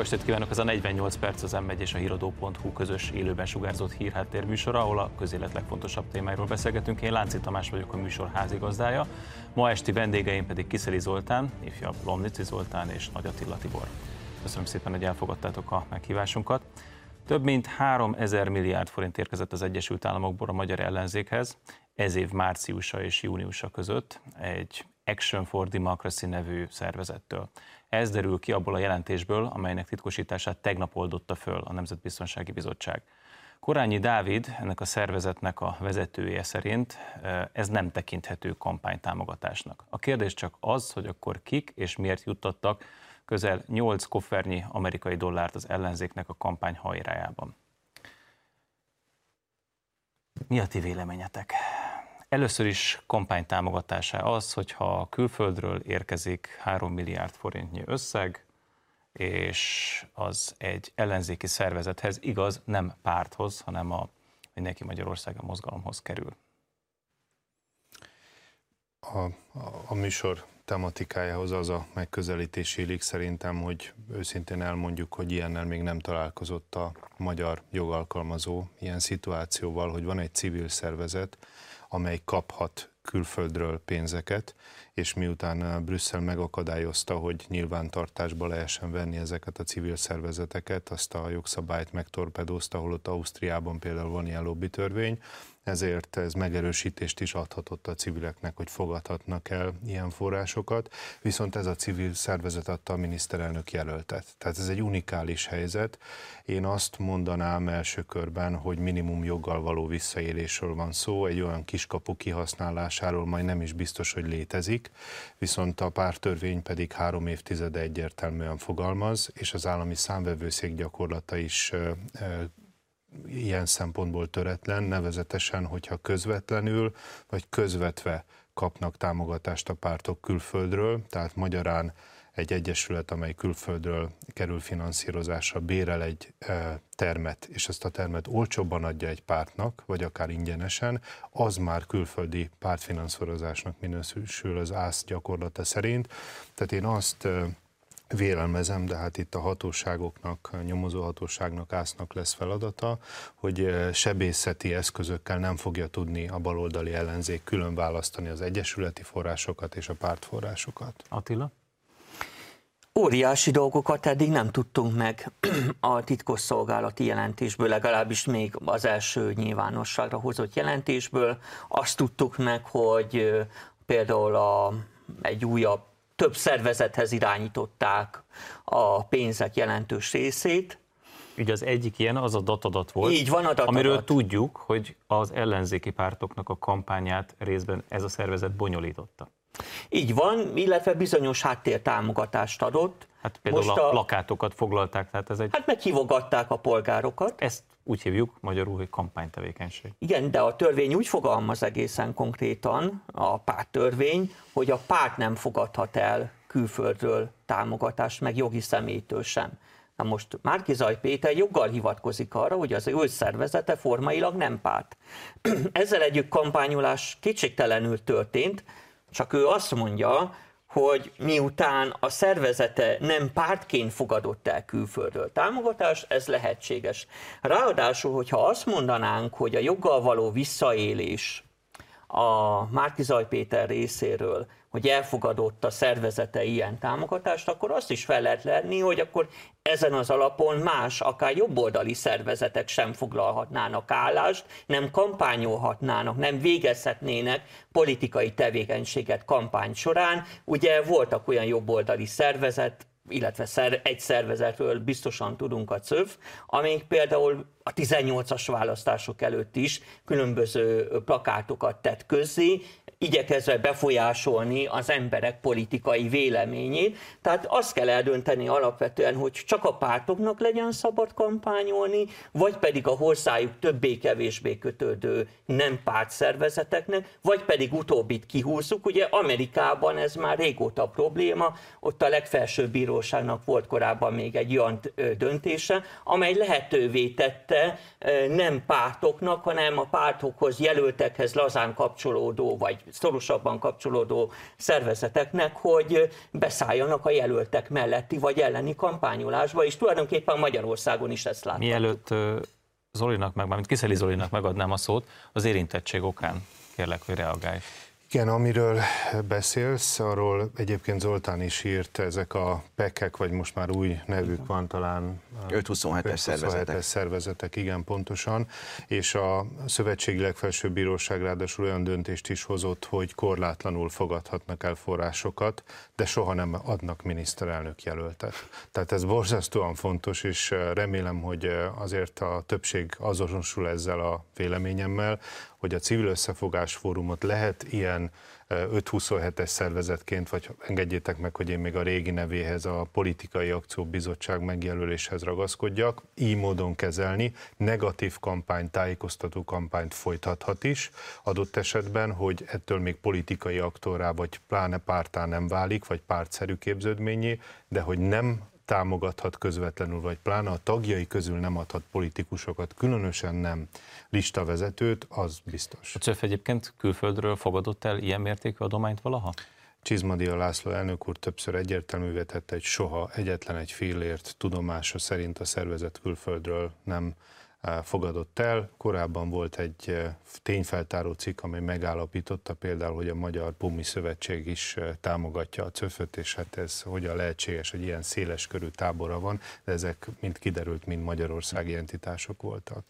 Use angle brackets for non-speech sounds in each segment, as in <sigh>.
Jó estét kívánok! Ez a 48 perc az m és a híradó.hu közös élőben sugárzott hírháttér műsora, ahol a közélet legfontosabb témáiról beszélgetünk. Én Lánci Tamás vagyok a műsor házigazdája. Ma esti vendégeim pedig Kiszeli Zoltán, ifjabb Lomnici Zoltán és Nagy Attila Tibor. Köszönöm szépen, hogy elfogadtátok a meghívásunkat. Több mint 3000 milliárd forint érkezett az Egyesült Államokból a magyar ellenzékhez ez év márciusa és júniusa között egy Action for Democracy nevű szervezettől. Ez derül ki abból a jelentésből, amelynek titkosítását tegnap oldotta föl a Nemzetbiztonsági Bizottság. Korányi Dávid, ennek a szervezetnek a vezetője szerint ez nem tekinthető kampánytámogatásnak. A kérdés csak az, hogy akkor kik és miért juttattak közel 8 koffernyi amerikai dollárt az ellenzéknek a kampány hajrájában. Mi a ti véleményetek? Először is kampány támogatása az, hogyha külföldről érkezik 3 milliárd forintnyi összeg, és az egy ellenzéki szervezethez, igaz, nem párthoz, hanem a Mindenki Magyarország a mozgalomhoz kerül. A, a, a műsor tematikájához az a megközelítés illik szerintem, hogy őszintén elmondjuk, hogy ilyennel még nem találkozott a magyar jogalkalmazó ilyen szituációval, hogy van egy civil szervezet, amely kaphat külföldről pénzeket, és miután eh, Brüsszel megakadályozta, hogy nyilvántartásba lehessen venni ezeket a civil szervezeteket, azt a jogszabályt megtorpedózta, holott Ausztriában például van ilyen lobby törvény, ezért ez megerősítést is adhatott a civileknek, hogy fogadhatnak el ilyen forrásokat, viszont ez a civil szervezet adta a miniszterelnök jelöltet. Tehát ez egy unikális helyzet. Én azt mondanám első körben, hogy minimum joggal való visszaélésről van szó, egy olyan kiskapu kihasználásáról majd nem is biztos, hogy létezik, viszont a pártörvény pedig három évtizede egyértelműen fogalmaz, és az állami számvevőszék gyakorlata is ilyen szempontból töretlen, nevezetesen, hogyha közvetlenül vagy közvetve kapnak támogatást a pártok külföldről, tehát magyarán egy egyesület, amely külföldről kerül finanszírozásra, bérel egy e, termet, és ezt a termet olcsóbban adja egy pártnak, vagy akár ingyenesen, az már külföldi pártfinanszírozásnak minősül az ÁSZ gyakorlata szerint. Tehát én azt e, vélelmezem, de hát itt a hatóságoknak, a nyomozó hatóságnak, ásznak lesz feladata, hogy sebészeti eszközökkel nem fogja tudni a baloldali ellenzék külön választani az egyesületi forrásokat és a pártforrásokat. Attila? Óriási dolgokat eddig nem tudtunk meg <clears throat> a titkosszolgálati jelentésből, legalábbis még az első nyilvánosságra hozott jelentésből. Azt tudtuk meg, hogy például a, egy újabb több szervezethez irányították a pénzek jelentős részét. Ugye az egyik ilyen az a datadat volt, Így van a datadat. amiről tudjuk, hogy az ellenzéki pártoknak a kampányát részben ez a szervezet bonyolította. Így van, illetve bizonyos háttértámogatást adott. Hát például Most a, a plakátokat foglalták, tehát ez egy... Hát meghívogatták a polgárokat. Ezt úgy hívjuk magyarul, hogy kampánytevékenység. Igen, de a törvény úgy fogalmaz egészen konkrétan, a párttörvény, hogy a párt nem fogadhat el külföldről támogatást, meg jogi személytől sem. Na most Márkizaj Péter joggal hivatkozik arra, hogy az ő szervezete formailag nem párt. <clears throat> Ezzel együtt kampányolás kétségtelenül történt, csak ő azt mondja, hogy miután a szervezete nem pártként fogadott el külföldről támogatást, ez lehetséges. Ráadásul, hogyha azt mondanánk, hogy a joggal való visszaélés a Márkizaj Péter részéről hogy elfogadott a szervezete ilyen támogatást, akkor azt is fel lehet lenni, hogy akkor ezen az alapon más, akár jobboldali szervezetek sem foglalhatnának állást, nem kampányolhatnának, nem végezhetnének politikai tevékenységet kampány során. Ugye voltak olyan jobboldali szervezet, illetve szer, egy szervezetről biztosan tudunk a CÖV, amelyik például a 18-as választások előtt is különböző plakátokat tett közzé, igyekezve befolyásolni az emberek politikai véleményét. Tehát azt kell eldönteni alapvetően, hogy csak a pártoknak legyen szabad kampányolni, vagy pedig a hozzájuk többé-kevésbé kötődő nem pártszervezeteknek, vagy pedig utóbbit kihúzzuk. Ugye Amerikában ez már régóta probléma, ott a legfelsőbb bíróságnak volt korábban még egy olyan döntése, amely lehetővé tette nem pártoknak, hanem a pártokhoz jelöltekhez lazán kapcsolódó, vagy szorosabban kapcsolódó szervezeteknek, hogy beszálljanak a jelöltek melletti vagy elleni kampányolásba, és tulajdonképpen Magyarországon is ezt látjuk. Mielőtt Zolinak, meg mármint Kiszeli Zolinak megadnám a szót, az érintettség okán kérlek, hogy reagálj. Igen, amiről beszélsz, arról egyébként Zoltán is írt, ezek a pekek, vagy most már új nevük van talán. 527-es szervezetek. szervezetek, igen, pontosan. És a Szövetségi Legfelsőbb Bíróság ráadásul olyan döntést is hozott, hogy korlátlanul fogadhatnak el forrásokat, de soha nem adnak miniszterelnök jelöltet. Tehát ez borzasztóan fontos, és remélem, hogy azért a többség azonosul ezzel a véleményemmel, hogy a civil összefogás fórumot lehet ilyen 527-es szervezetként, vagy engedjétek meg, hogy én még a régi nevéhez, a Politikai Akció Bizottság megjelöléshez ragaszkodjak, így módon kezelni, negatív kampány, tájékoztató kampányt folytathat is, adott esetben, hogy ettől még politikai aktorrá, vagy pláne pártá nem válik, vagy pártszerű képződményé, de hogy nem támogathat közvetlenül, vagy pláne a tagjai közül nem adhat politikusokat, különösen nem listavezetőt, az biztos. A CÖF egyébként külföldről fogadott el ilyen mértékű adományt valaha? Csizmadia László elnök úr többször egyértelművé tette, hogy soha egyetlen egy fillért tudomása szerint a szervezet külföldről nem fogadott el. Korábban volt egy tényfeltáró cikk, amely megállapította például, hogy a Magyar Pumi Szövetség is támogatja a cöföt, és hát ez hogyan lehetséges, hogy ilyen széles körű tábora van, de ezek mind kiderült, mind magyarországi entitások voltak.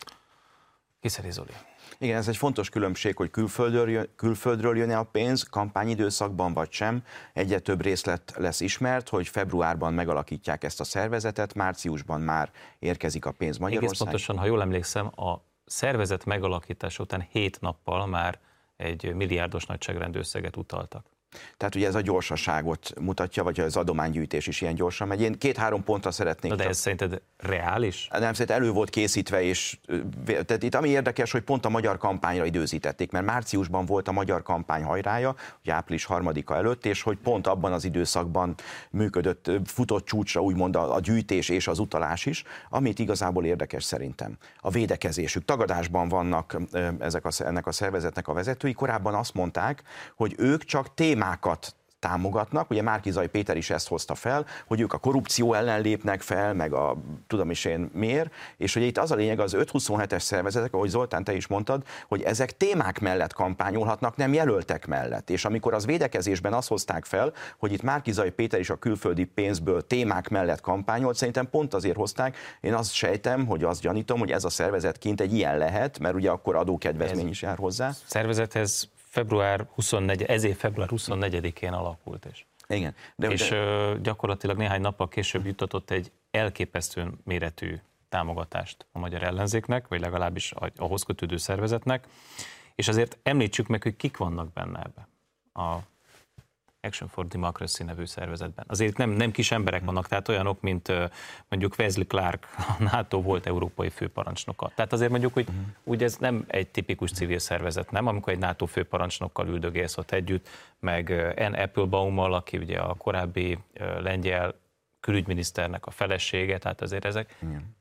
Kiszeri Zoli. Igen, ez egy fontos különbség, hogy külföldről, jön, külföldről jön-e a pénz, kampányidőszakban vagy sem. Egyre több részlet lesz ismert, hogy februárban megalakítják ezt a szervezetet, márciusban már érkezik a pénz Magyarországon. Egész pontosan, ha jól emlékszem, a szervezet megalakítása után hét nappal már egy milliárdos nagyságrendű összeget utaltak. Tehát ugye ez a gyorsaságot mutatja, vagy az adománygyűjtés is ilyen gyorsan megy. Én két-három pontra szeretnék. Na de csak... ez szerinted reális? Nem, szerint elő volt készítve, és tehát itt ami érdekes, hogy pont a magyar kampányra időzítették, mert márciusban volt a magyar kampány hajrája, hogy április harmadika előtt, és hogy pont abban az időszakban működött, futott csúcsra úgymond a, a gyűjtés és az utalás is, amit igazából érdekes szerintem. A védekezésük. Tagadásban vannak ezek a, ennek a szervezetnek a vezetői. Korábban azt mondták, hogy ők csak témát témákat támogatnak, ugye Márkizai Péter is ezt hozta fel, hogy ők a korrupció ellen lépnek fel, meg a tudom is én miért, és hogy itt az a lényeg az 527-es szervezetek, ahogy Zoltán te is mondtad, hogy ezek témák mellett kampányolhatnak, nem jelöltek mellett. És amikor az védekezésben azt hozták fel, hogy itt Márkizai Péter is a külföldi pénzből témák mellett kampányolt, szerintem pont azért hozták, én azt sejtem, hogy azt gyanítom, hogy ez a szervezet kint egy ilyen lehet, mert ugye akkor adókedvezmény is jár hozzá. Szervezethez február 24, ez év február 24-én alakult. És, Igen. De, és de... gyakorlatilag néhány nappal később jutatott egy elképesztő méretű támogatást a magyar ellenzéknek, vagy legalábbis ahhoz kötődő szervezetnek, és azért említsük meg, hogy kik vannak benne ebbe. A Action for Democracy nevű szervezetben. Azért nem, nem kis emberek vannak, tehát olyanok, mint mondjuk Wesley Clark, a NATO volt európai főparancsnoka. Tehát azért mondjuk, hogy uh-huh. úgy ez nem egy tipikus civil szervezet, nem, amikor egy NATO főparancsnokkal üldögélsz ott együtt, meg Ann Applebaummal, aki ugye a korábbi lengyel külügyminiszternek a felesége, tehát azért ezek Igen.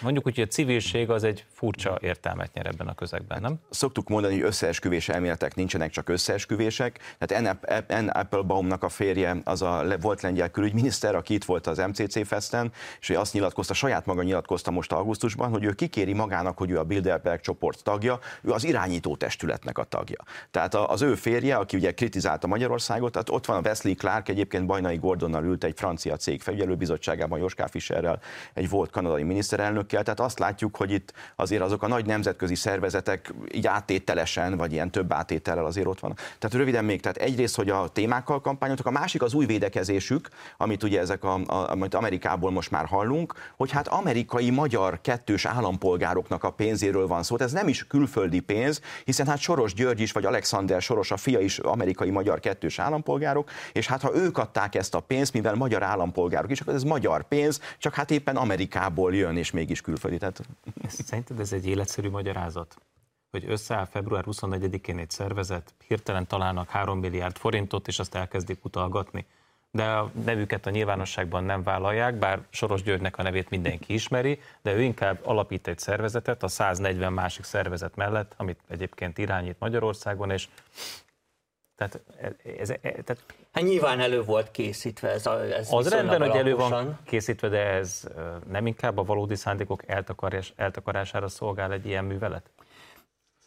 Mondjuk úgy, hogy a civilség az egy furcsa értelmet nyer ebben a közegben, nem? Szoktuk mondani, hogy összeesküvés elméletek nincsenek, csak összeesküvések. Tehát N. Applebaumnak a férje az a volt lengyel külügyminiszter, aki itt volt az MCC Festen, és ő azt nyilatkozta, saját maga nyilatkozta most augusztusban, hogy ő kikéri magának, hogy ő a Bilderberg csoport tagja, ő az irányító testületnek a tagja. Tehát az ő férje, aki ugye kritizálta Magyarországot, tehát ott van a Wesley Clark, egyébként Bajnai Gordonnal ült egy francia cég felügyelőbizottságában, Joschka Fischerrel, egy volt kanadai miniszterelnök, eszközökkel, tehát azt látjuk, hogy itt azért azok a nagy nemzetközi szervezetek így áttételesen, vagy ilyen több áttétellel azért ott vannak. Tehát röviden még, tehát egyrészt, hogy a témákkal kampányoltak, a másik az új védekezésük, amit ugye ezek, a, a, amit Amerikából most már hallunk, hogy hát amerikai magyar kettős állampolgároknak a pénzéről van szó, ez nem is külföldi pénz, hiszen hát Soros György is, vagy Alexander Soros, a fia is amerikai magyar kettős állampolgárok, és hát ha ők adták ezt a pénzt, mivel magyar állampolgárok is, akkor ez magyar pénz, csak hát éppen Amerikából jön, és mégis is külföldi. Tehát... Szerinted ez egy életszerű magyarázat? Hogy összeáll február 24-én egy szervezet, hirtelen találnak 3 milliárd forintot, és azt elkezdik utalgatni. De a nevüket a nyilvánosságban nem vállalják, bár Soros Györgynek a nevét mindenki ismeri, de ő inkább alapít egy szervezetet a 140 másik szervezet mellett, amit egyébként irányít Magyarországon, és Tehát ez, ez, tehát hát nyilván elő volt készítve ez, a, ez Az rendben, hogy elő van készítve, de ez nem inkább a valódi szándékok eltakarás, eltakarására szolgál egy ilyen művelet?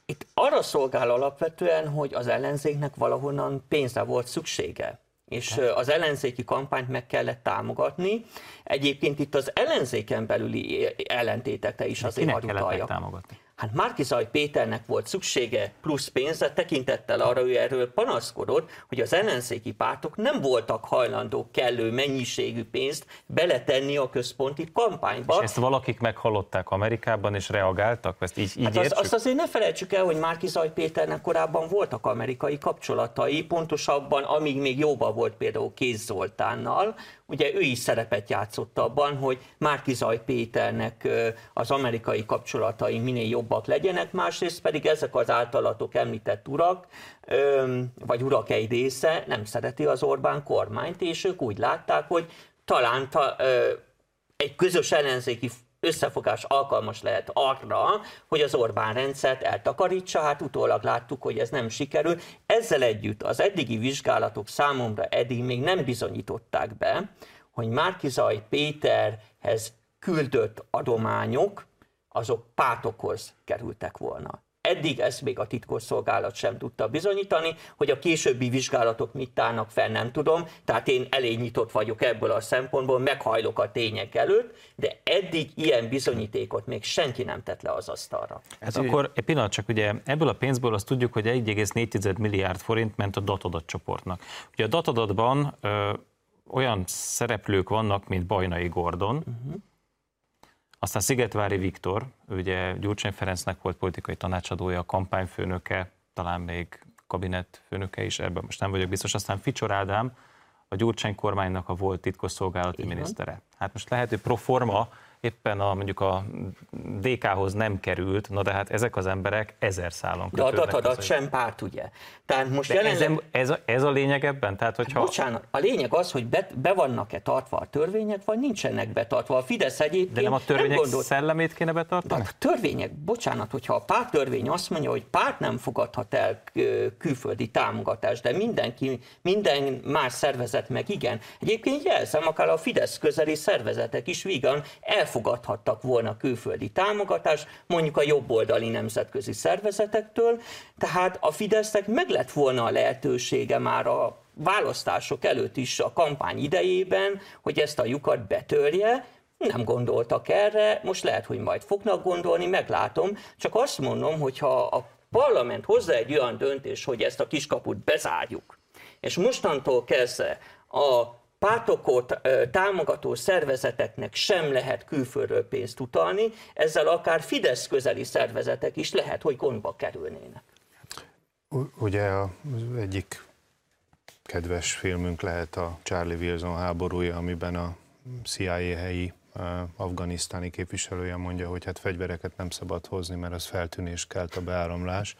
Itt arra szolgál alapvetően, hogy az ellenzéknek valahonnan pénzre volt szüksége és az ellenzéki kampányt meg kellett támogatni. Egyébként itt az ellenzéken belüli ellentétekre is azért hadd támogatni? Hát Márkizaj Péternek volt szüksége plusz pénzre, tekintettel arra, hogy erről panaszkodott, hogy az ellenzéki pártok nem voltak hajlandók kellő mennyiségű pénzt beletenni a központi kampányba. És ezt valakik meghallották Amerikában, és reagáltak? Ezt így, így hát az, azt azért ne felejtsük el, hogy Márkizaj Péternek korábban voltak amerikai kapcsolatai, pontosabban, amíg még jóba volt például Kéz Zoltánnal, ugye ő is szerepet játszott abban, hogy Márkizaj Péternek az amerikai kapcsolatai minél jobbak legyenek, másrészt pedig ezek az általatok említett urak, vagy urak egy része nem szereti az Orbán kormányt, és ők úgy látták, hogy talán ta, egy közös ellenzéki összefogás alkalmas lehet arra, hogy az Orbán rendszert eltakarítsa, hát utólag láttuk, hogy ez nem sikerül. Ezzel együtt az eddigi vizsgálatok számomra eddig még nem bizonyították be, hogy Márkizaj Péterhez küldött adományok, azok pártokhoz kerültek volna. Eddig ezt még a titkosszolgálat sem tudta bizonyítani, hogy a későbbi vizsgálatok mit állnak fel, nem tudom, tehát én elég nyitott vagyok ebből a szempontból, meghajlok a tények előtt, de eddig ilyen bizonyítékot még senki nem tett le az asztalra. Hát akkor egy pillanat csak, ugye ebből a pénzből azt tudjuk, hogy 1,4 milliárd forint ment a datadat csoportnak. Ugye a datadatban ö, olyan szereplők vannak, mint Bajnai Gordon, uh-huh aztán Szigetvári Viktor, ugye Gyurcsány Ferencnek volt politikai tanácsadója, kampányfőnöke, talán még kabinetfőnöke is, ebben most nem vagyok biztos. Aztán Ficsor Ádám, a Gyurcsány kormánynak a volt titkosszolgálati minisztere. Hát most lehet, hogy pro forma éppen a, mondjuk a DK-hoz nem került, na de hát ezek az emberek ezer szálon De a datadat sem párt, ugye? Tehát most jelenleg... ez, ez, a, ez a lényeg ebben? Tehát, hogyha... Hát, bocsánat, a lényeg az, hogy be, be vannak-e tartva a törvények, vagy nincsenek betartva. A Fidesz egyébként De nem a törvények nem gondolt... szellemét kéne betartani? A törvények, bocsánat, hogyha a párttörvény azt mondja, hogy párt nem fogadhat el külföldi támogatást, de mindenki, minden más szervezet meg igen. Egyébként jelzem, akár a Fidesz közeli szervezetek is vígan el elfogadhattak volna külföldi támogatást, mondjuk a jobboldali nemzetközi szervezetektől, tehát a Fidesznek meg lett volna a lehetősége már a választások előtt is a kampány idejében, hogy ezt a lyukat betörje, nem gondoltak erre, most lehet, hogy majd fognak gondolni, meglátom, csak azt mondom, hogy ha a parlament hozza egy olyan döntés, hogy ezt a kiskaput bezárjuk, és mostantól kezdve a pártokot támogató szervezeteknek sem lehet külföldről pénzt utalni, ezzel akár Fidesz közeli szervezetek is lehet, hogy gondba kerülnének. Ugye az egyik kedves filmünk lehet a Charlie Wilson háborúja, amiben a CIA helyi afganisztáni képviselője mondja, hogy hát fegyvereket nem szabad hozni, mert az feltűnést kelt a beáramlás.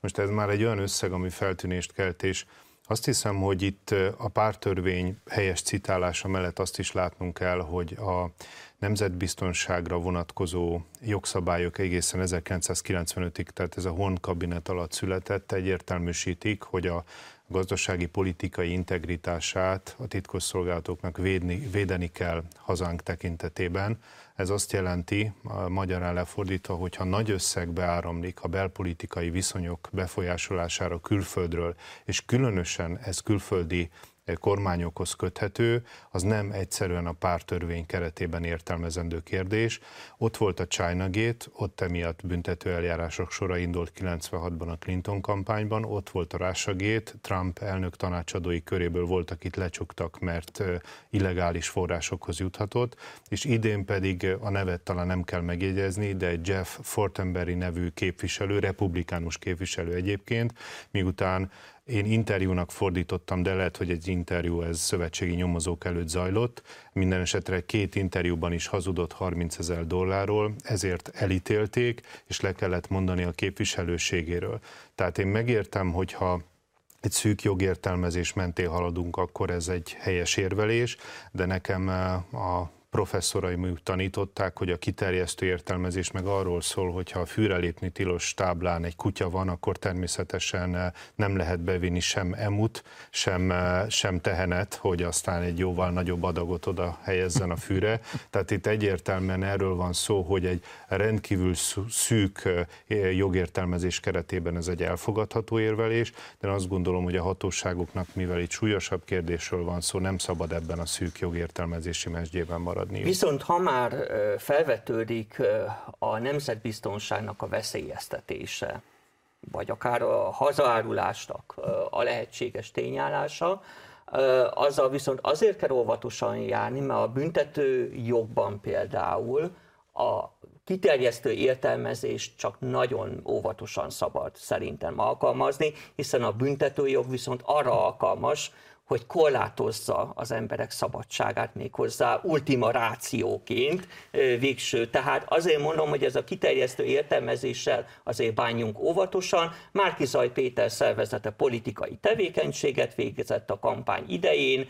Most ez már egy olyan összeg, ami feltűnést kelt, és azt hiszem, hogy itt a pártörvény helyes citálása mellett azt is látnunk kell, hogy a nemzetbiztonságra vonatkozó jogszabályok egészen 1995-ig, tehát ez a Horn kabinet alatt született, egyértelműsítik, hogy a gazdasági politikai integritását a titkosszolgálatoknak védni, védeni kell hazánk tekintetében. Ez azt jelenti, magyarán lefordítva, hogyha nagy összegbe áramlik a belpolitikai viszonyok befolyásolására külföldről, és különösen ez külföldi kormányokhoz köthető, az nem egyszerűen a pártörvény keretében értelmezendő kérdés. Ott volt a China Gate, ott emiatt büntető eljárások sora indult 96-ban a Clinton kampányban, ott volt a Russia Gate, Trump elnök tanácsadói köréből voltak itt lecsuktak, mert illegális forrásokhoz juthatott, és idén pedig a nevet talán nem kell megjegyezni, de Jeff Fortenberry nevű képviselő, republikánus képviselő egyébként, miután én interjúnak fordítottam, de lehet, hogy egy interjú ez szövetségi nyomozók előtt zajlott. Minden esetre két interjúban is hazudott 30 ezer dollárról, ezért elítélték, és le kellett mondani a képviselőségéről. Tehát én megértem, hogyha egy szűk jogértelmezés mentén haladunk, akkor ez egy helyes érvelés, de nekem a professzoraim tanították, hogy a kiterjesztő értelmezés meg arról szól, hogy ha a fűre lépni tilos táblán egy kutya van, akkor természetesen nem lehet bevinni sem emut, sem, sem tehenet, hogy aztán egy jóval nagyobb adagot oda helyezzen a fűre. Tehát itt egyértelműen erről van szó, hogy egy rendkívül szűk jogértelmezés keretében ez egy elfogadható érvelés, de azt gondolom, hogy a hatóságoknak, mivel itt súlyosabb kérdésről van szó, nem szabad ebben a szűk jogértelmezési mesdjében maradni. Viszont ha már felvetődik a nemzetbiztonságnak a veszélyeztetése, vagy akár a hazaárulásnak a lehetséges tényállása, azzal viszont azért kell óvatosan járni, mert a büntető jogban például a kiterjesztő értelmezést csak nagyon óvatosan szabad szerintem alkalmazni, hiszen a büntetőjog viszont arra alkalmas, hogy korlátozza az emberek szabadságát méghozzá ultima rációként végső. Tehát azért mondom, hogy ez a kiterjesztő értelmezéssel azért bánjunk óvatosan. Márki Zaj Péter szervezete politikai tevékenységet végezett a kampány idején,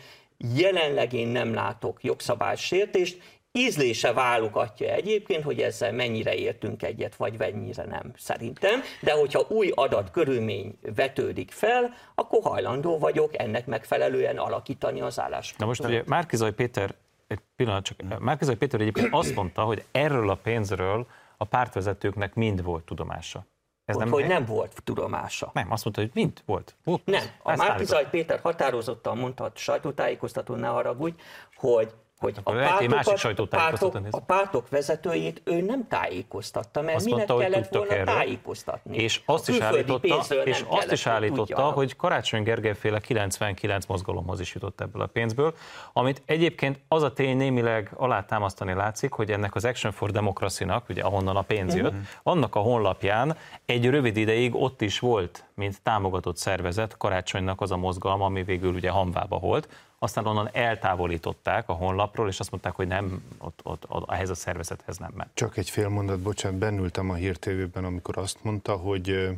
jelenleg én nem látok jogszabálysértést, ízlése válogatja egyébként, hogy ezzel mennyire értünk egyet, vagy mennyire nem, szerintem. De hogyha új adat körülmény vetődik fel, akkor hajlandó vagyok ennek megfelelően alakítani az állást. Na most ugye Márkizaj Péter, egy pillanat csak, Márkizaj Péter egyébként azt mondta, hogy erről a pénzről a pártvezetőknek mind volt tudomása. Ez nem hogy nem volt tudomása. Nem, azt mondta, hogy mind volt. volt nem, a Márkizaj Péter határozottan mondta sajtótájékoztatón, ne haragudj, hogy hogy a pártokat, a, pártok, a pártok vezetőjét ő nem tájékoztatta, mert azt minek mondta, kellett volna erről. tájékoztatni. És azt is állította, és azt is állította hogy Karácsony Gergely féle 99 mozgalomhoz is jutott ebből a pénzből, amit egyébként az a tény némileg alátámasztani látszik, hogy ennek az Action for Democracy-nak, ugye ahonnan a pénz jött, uh-huh. annak a honlapján egy rövid ideig ott is volt, mint támogatott szervezet Karácsonynak az a mozgalom, ami végül ugye Hamvába volt, aztán onnan eltávolították a honlapról, és azt mondták, hogy nem, ott, ott, ott ehhez a szervezethez nem ment. Csak egy fél mondat, bocsánat, bennültem a hírtévében, amikor azt mondta, hogy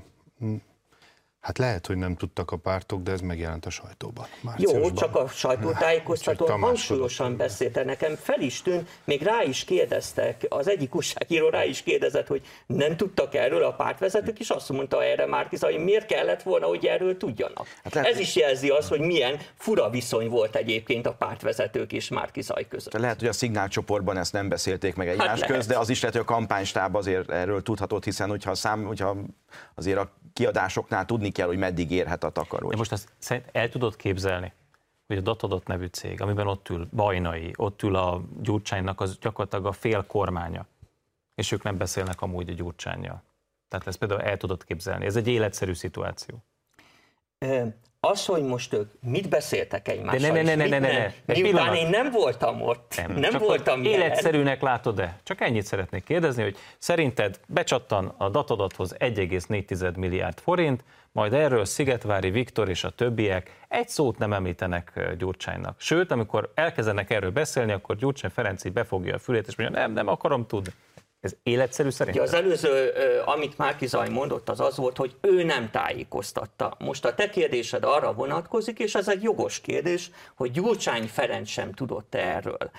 Hát lehet, hogy nem tudtak a pártok, de ez megjelent a sajtóban. Jó, csak a sajtótájékoztatón hangsúlyosan beszélte. Nekem fel is tűnt, még rá is kérdeztek, az egyik újságíró rá is kérdezett, hogy nem tudtak erről a pártvezetők, és azt mondta erre Márkiza, hogy miért kellett volna, hogy erről tudjanak. Hát lehet, ez is jelzi azt, hogy milyen fura viszony volt egyébként a pártvezetők és Márkizaj között. Lehet, hogy a szignálcsoportban ezt nem beszélték meg egymás hát közt, de az is lehet, hogy a kampánystáb azért erről tudhatott, hiszen hogyha, szám, hogyha azért a kiadásoknál tudni kell, hogy meddig érhet a takaró. De most azt szerint el tudod képzelni, hogy a Datadot nevű cég, amiben ott ül Bajnai, ott ül a Gyurcsánynak az gyakorlatilag a fél kormánya, és ők nem beszélnek amúgy a Gyurcsányjal. Tehát ezt például el tudod képzelni. Ez egy életszerű szituáció. Az, hogy most ők mit beszéltek egymással, de ne, ne, ne, ne, ne, ne, ne. Miután én nem voltam ott, nem, nem voltam Életszerűnek látod-e? Csak ennyit szeretnék kérdezni, hogy szerinted becsattan a datadathoz 1,4 milliárd forint, majd erről Szigetvári Viktor és a többiek egy szót nem említenek Gyurcsánynak. Sőt, amikor elkezdenek erről beszélni, akkor Gyurcsány Ferenc így befogja a fülét, és mondja, nem, nem akarom tudni. Ez életszerű szerint? Az előző, amit Márki Zaj mondott, az az volt, hogy ő nem tájékoztatta. Most a te kérdésed arra vonatkozik, és ez egy jogos kérdés, hogy Gyurcsány Ferenc sem tudott erről.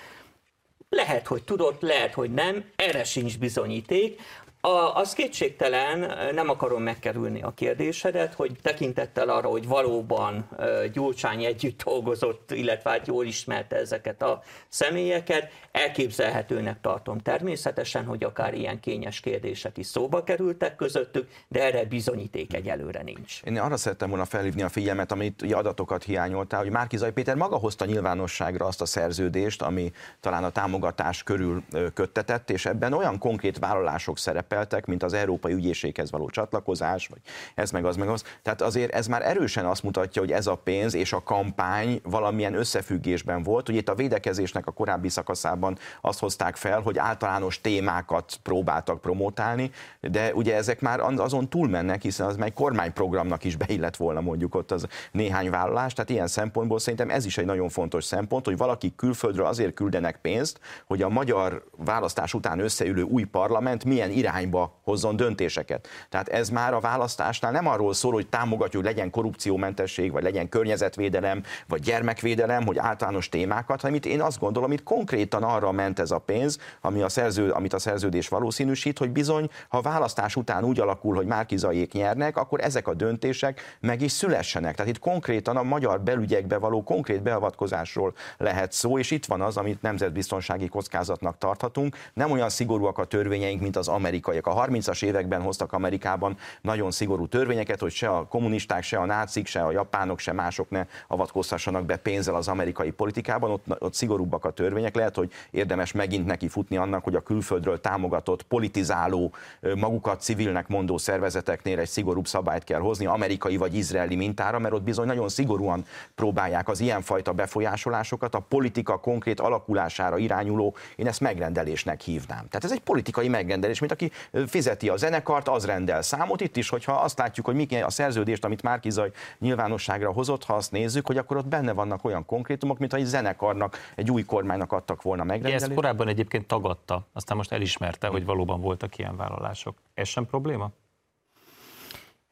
Lehet, hogy tudott, lehet, hogy nem, erre sincs bizonyíték. A, az kétségtelen, nem akarom megkerülni a kérdésedet, hogy tekintettel arra, hogy valóban Gyurcsány együtt dolgozott, illetve hát jól ismerte ezeket a személyeket, elképzelhetőnek tartom természetesen, hogy akár ilyen kényes kérdések is szóba kerültek közöttük, de erre bizonyíték egyelőre nincs. Én arra szerettem volna felhívni a figyelmet, amit ugye adatokat hiányoltál, hogy Márkizai Péter maga hozta nyilvánosságra azt a szerződést, ami talán a támogatás körül köttetett, és ebben olyan konkrét vállalások szerepel, szerepeltek, mint az Európai Ügyészséghez való csatlakozás, vagy ez meg az meg az. Tehát azért ez már erősen azt mutatja, hogy ez a pénz és a kampány valamilyen összefüggésben volt. Ugye itt a védekezésnek a korábbi szakaszában azt hozták fel, hogy általános témákat próbáltak promotálni, de ugye ezek már azon túlmennek, hiszen az meg kormányprogramnak is beillett volna mondjuk ott az néhány vállalás. Tehát ilyen szempontból szerintem ez is egy nagyon fontos szempont, hogy valaki külföldről azért küldenek pénzt, hogy a magyar választás után összeülő új parlament milyen irány irányba hozzon döntéseket. Tehát ez már a választásnál nem arról szól, hogy támogatjuk, hogy legyen korrupciómentesség, vagy legyen környezetvédelem, vagy gyermekvédelem, hogy általános témákat, hanem itt én azt gondolom, itt konkrétan arra ment ez a pénz, ami a szerző, amit a szerződés valószínűsít, hogy bizony, ha a választás után úgy alakul, hogy Márkizaiék nyernek, akkor ezek a döntések meg is szülessenek. Tehát itt konkrétan a magyar belügyekbe való konkrét beavatkozásról lehet szó, és itt van az, amit nemzetbiztonsági kockázatnak tarthatunk. Nem olyan szigorúak a törvényeink, mint az amerikaiak. A 30-as években hoztak Amerikában nagyon szigorú törvényeket, hogy se a kommunisták, se a nácik, se a japánok, se mások ne avatkozhassanak be pénzzel az amerikai politikában. Ott, ott szigorúbbak a törvények. Lehet, hogy érdemes megint neki futni annak, hogy a külföldről támogatott, politizáló, magukat civilnek mondó szervezeteknél egy szigorúbb szabályt kell hozni, amerikai vagy izraeli mintára, mert ott bizony nagyon szigorúan próbálják az ilyenfajta befolyásolásokat a politika konkrét alakulására irányuló, én ezt megrendelésnek hívnám. Tehát ez egy politikai megrendelés, mint aki fizeti a zenekart, az rendel számot. Itt is, hogyha azt látjuk, hogy mi a szerződést, amit Márkizaj nyilvánosságra hozott, ha azt nézzük, hogy akkor ott benne vannak olyan konkrétumok, mint egy zenekarnak, egy új kormánynak adtak volna megrendelést. Ezt korábban egyébként tagadta, aztán most elismerte, hogy valóban voltak ilyen vállalások. Ez sem probléma?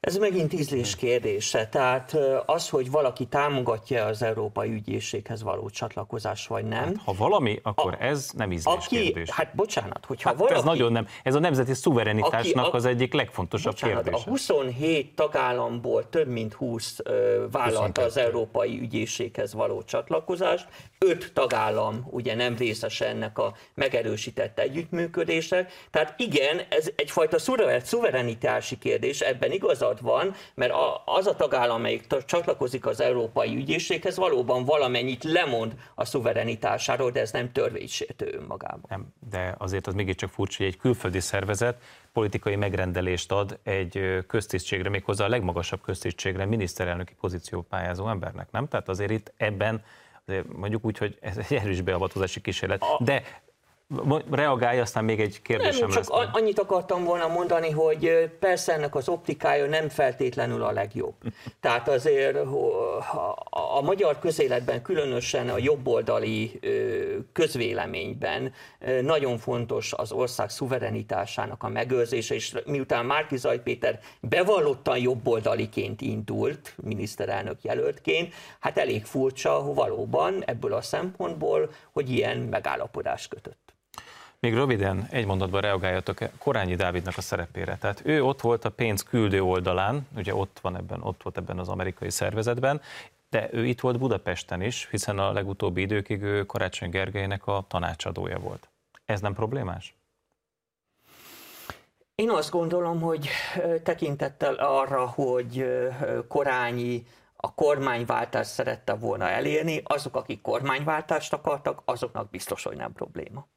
Ez megint ízlés kérdése. Tehát az, hogy valaki támogatja az Európai Ügyészséghez való csatlakozás, vagy nem. Hát, ha valami, akkor a, ez nem ízlés aki, kérdés. Hát bocsánat, hogyha hát valaki... Ez nagyon nem. Ez a nemzeti szuverenitásnak aki, az egyik legfontosabb bocsánat, kérdése. A 27 tagállamból több mint 20 vállalta az Európai Ügyészséghez való csatlakozást. Öt tagállam ugye nem részes ennek a megerősített együttműködésnek. Tehát igen, ez egyfajta szuverenitási kérdés, ebben igazad igazad van, mert az a tagállam, amelyik csatlakozik az Európai Ügyészséghez, valóban valamennyit lemond a szuverenitásáról, de ez nem törvénysértő önmagában. Nem, de azért az mégiscsak furcsa, hogy egy külföldi szervezet politikai megrendelést ad egy köztisztségre, méghozzá a legmagasabb köztisztségre, miniszterelnöki pozíció pályázó embernek, nem? Tehát azért itt ebben mondjuk úgy, hogy ez egy erős beavatkozási kísérlet. De Reagálj, aztán még egy kérdésem nem, csak lesz. annyit akartam volna mondani, hogy persze ennek az optikája nem feltétlenül a legjobb. Tehát azért a magyar közéletben, különösen a jobboldali közvéleményben nagyon fontos az ország szuverenitásának a megőrzése, és miután Márki Zaj Péter bevallottan jobboldaliként indult, miniszterelnök jelöltként, hát elég furcsa valóban ebből a szempontból, hogy ilyen megállapodást kötött. Még röviden egy mondatban reagáljatok Korányi Dávidnak a szerepére. Tehát ő ott volt a pénz küldő oldalán, ugye ott van ebben, ott volt ebben az amerikai szervezetben, de ő itt volt Budapesten is, hiszen a legutóbbi időkig ő Karácsony Gergelynek a tanácsadója volt. Ez nem problémás? Én azt gondolom, hogy tekintettel arra, hogy Korányi a kormányváltást szerette volna elérni, azok, akik kormányváltást akartak, azoknak biztos, hogy nem probléma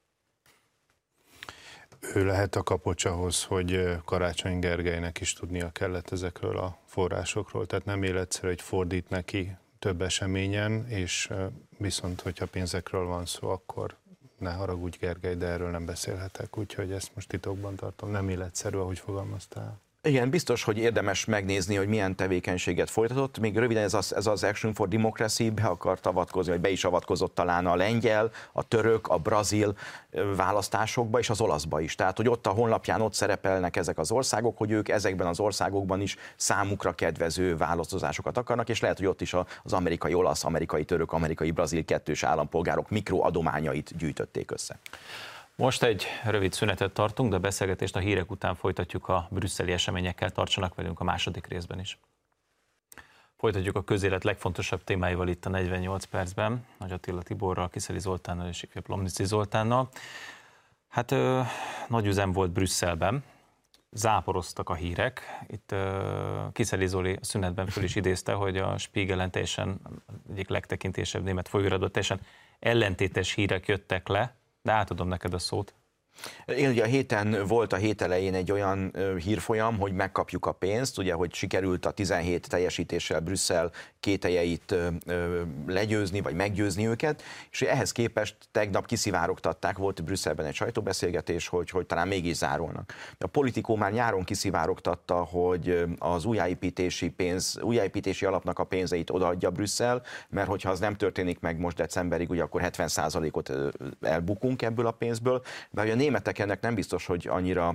ő lehet a kapocs ahhoz, hogy Karácsony Gergelynek is tudnia kellett ezekről a forrásokról, tehát nem életszerű, hogy fordít neki több eseményen, és viszont, hogyha pénzekről van szó, akkor ne haragudj Gergely, de erről nem beszélhetek, úgyhogy ezt most titokban tartom, nem életszerű, ahogy fogalmaztál. Igen, biztos, hogy érdemes megnézni, hogy milyen tevékenységet folytatott. Még röviden ez az, ez az Action for Democracy be akart avatkozni, vagy be is avatkozott talán a lengyel, a török, a brazil választásokba, és az olaszba is. Tehát, hogy ott a honlapján ott szerepelnek ezek az országok, hogy ők ezekben az országokban is számukra kedvező választásokat akarnak, és lehet, hogy ott is az amerikai olasz, amerikai török, amerikai brazil kettős állampolgárok mikroadományait gyűjtötték össze. Most egy rövid szünetet tartunk, de a beszélgetést a hírek után folytatjuk a brüsszeli eseményekkel. Tartsanak velünk a második részben is. Folytatjuk a közélet legfontosabb témáival itt a 48 percben. Nagy Attila Tiborral, Kiszeli Zoltánnal és Ifjabb Lomnici Zoltánnal. Hát ö, nagy üzem volt Brüsszelben, záporoztak a hírek. Itt ö, Kiszeli Zoli szünetben föl is idézte, hogy a Spiegelen teljesen egyik legtekintésebb német folyóiratban teljesen ellentétes hírek jöttek le, de átadom neked a szót. Én ugye a héten volt a hét elején egy olyan hírfolyam, hogy megkapjuk a pénzt, ugye, hogy sikerült a 17 teljesítéssel Brüsszel kételjeit legyőzni, vagy meggyőzni őket, és ehhez képest tegnap kiszivárogtatták, volt Brüsszelben egy sajtóbeszélgetés, hogy, hogy talán mégis zárulnak. A politikó már nyáron kiszivárogtatta, hogy az újjáépítési pénz, újjáépítési alapnak a pénzeit odaadja Brüsszel, mert hogyha az nem történik meg most decemberig, ugye akkor 70%-ot elbukunk ebből a pénzből, de a németek ennek nem biztos, hogy annyira,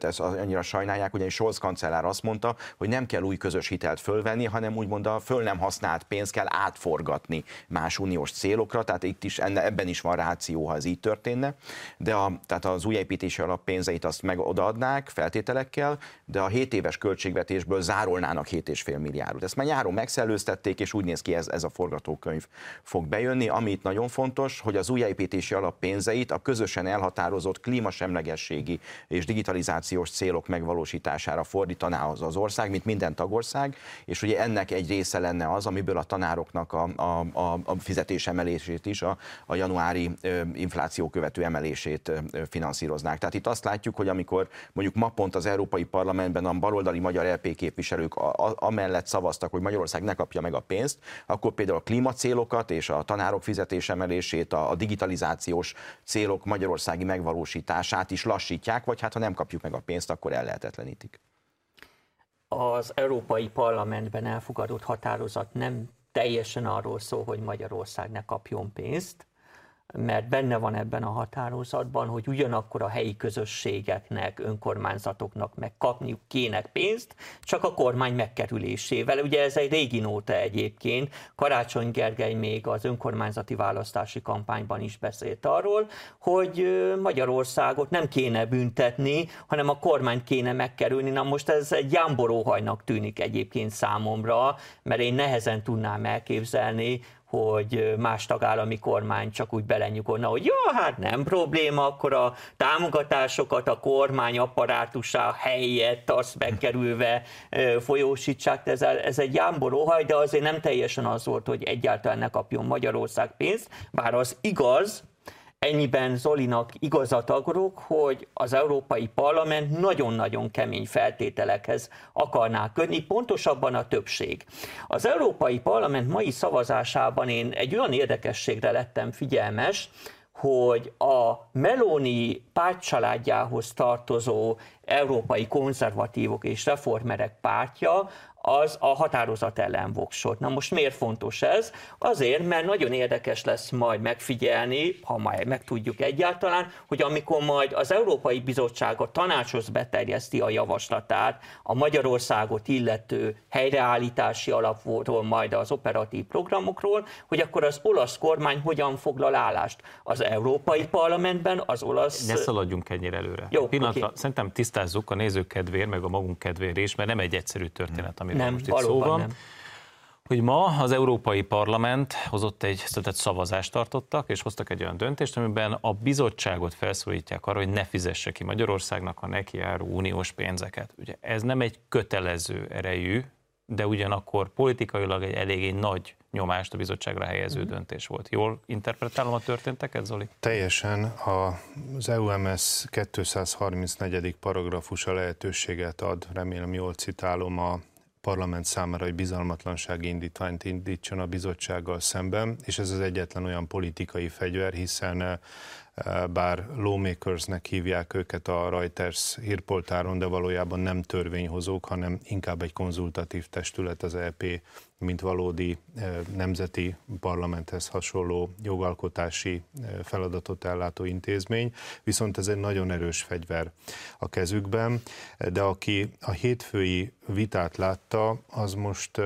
ez annyira sajnálják, ugyanis Scholz kancellár azt mondta, hogy nem kell új közös hitelt fölvenni, hanem úgymond a föl nem használt pénzt kell átforgatni más uniós célokra, tehát itt is ebben is van ráció, ha ez így történne. De a, tehát az újépítési alap pénzeit azt meg odaadnák feltételekkel, de a 7 éves költségvetésből zárolnának 7,5 milliárdot. Ezt már nyáron megszellőztették, és úgy néz ki ez, ez a forgatókönyv fog bejönni. Amit nagyon fontos, hogy az újjáépítési alap pénzeit a közösen elhatározott klímasemlegességi és digitalizációs célok megvalósítására fordítaná az az ország, mint minden tagország, és ugye ennek egy része lenne az, amiből a tanároknak a, a, a, a fizetés emelését is, a, a januári ö, infláció követő emelését ö, finanszíroznák. Tehát itt azt látjuk, hogy amikor mondjuk ma pont az Európai Parlamentben a baloldali magyar LP képviselők a, a, amellett szavaztak, hogy Magyarország ne kapja meg a pénzt, akkor például a klímacélokat és a tanárok fizetés emelését, a, a digitalizációs célok magyarországi megvalósítását is lassítják, vagy hát ha nem kapjuk meg a pénzt, akkor ellehetetlenítik. Az Európai Parlamentben elfogadott határozat nem teljesen arról szól, hogy Magyarország ne kapjon pénzt, mert benne van ebben a határozatban, hogy ugyanakkor a helyi közösségeknek, önkormányzatoknak meg kapniuk kéne pénzt, csak a kormány megkerülésével. Ugye ez egy régi nóta egyébként. Karácsony Gergely még az önkormányzati választási kampányban is beszélt arról, hogy Magyarországot nem kéne büntetni, hanem a kormány kéne megkerülni. Na most ez egy jámboróhajnak tűnik egyébként számomra, mert én nehezen tudnám elképzelni, hogy más tagállami kormány csak úgy belenyugodna, hogy jó, hát nem probléma, akkor a támogatásokat a kormány apparátusá helyett azt bekerülve folyósítsák. Ez, ez egy jámboróhaj, de azért nem teljesen az volt, hogy egyáltalán ne kapjon Magyarország pénzt, bár az igaz, Ennyiben Zolinak igazat akarok, hogy az Európai Parlament nagyon-nagyon kemény feltételekhez akarná kötni, pontosabban a többség. Az Európai Parlament mai szavazásában én egy olyan érdekességre lettem figyelmes, hogy a Meloni pártcsaládjához tartozó európai konzervatívok és reformerek pártja az a határozat ellen voksolt. Na most miért fontos ez? Azért, mert nagyon érdekes lesz majd megfigyelni, ha majd megtudjuk egyáltalán, hogy amikor majd az Európai Bizottság a tanácshoz beterjeszti a javaslatát a Magyarországot illető helyreállítási alapról, majd az operatív programokról, hogy akkor az olasz kormány hogyan foglal állást. Az Európai Parlamentben az olasz... Ne szaladjunk ennyire előre. Jó, Pillanatra, okay. szerintem tisztázzuk a nézők kedvéért, meg a magunk kedvéért is, mert nem egy egyszerű történet, ami amiről nem, most itt szó van. Nem. Hogy ma az Európai Parlament hozott egy tehát szavazást tartottak, és hoztak egy olyan döntést, amiben a bizottságot felszólítják arra, hogy ne fizesse ki Magyarországnak a neki járó uniós pénzeket. Ugye ez nem egy kötelező erejű, de ugyanakkor politikailag egy eléggé nagy nyomást a bizottságra helyező mm. döntés volt. Jól interpretálom a történteket, Zoli? Teljesen. Az EUMS 234. paragrafusa lehetőséget ad, remélem jól citálom, a parlament számára, hogy bizalmatlansági indítványt indítson a bizottsággal szemben, és ez az egyetlen olyan politikai fegyver, hiszen bár lawmakersnek hívják őket a Reuters hírpoltáron, de valójában nem törvényhozók, hanem inkább egy konzultatív testület az EP mint valódi nemzeti parlamenthez hasonló jogalkotási feladatot ellátó intézmény, viszont ez egy nagyon erős fegyver a kezükben, de aki a hétfői vitát látta, az most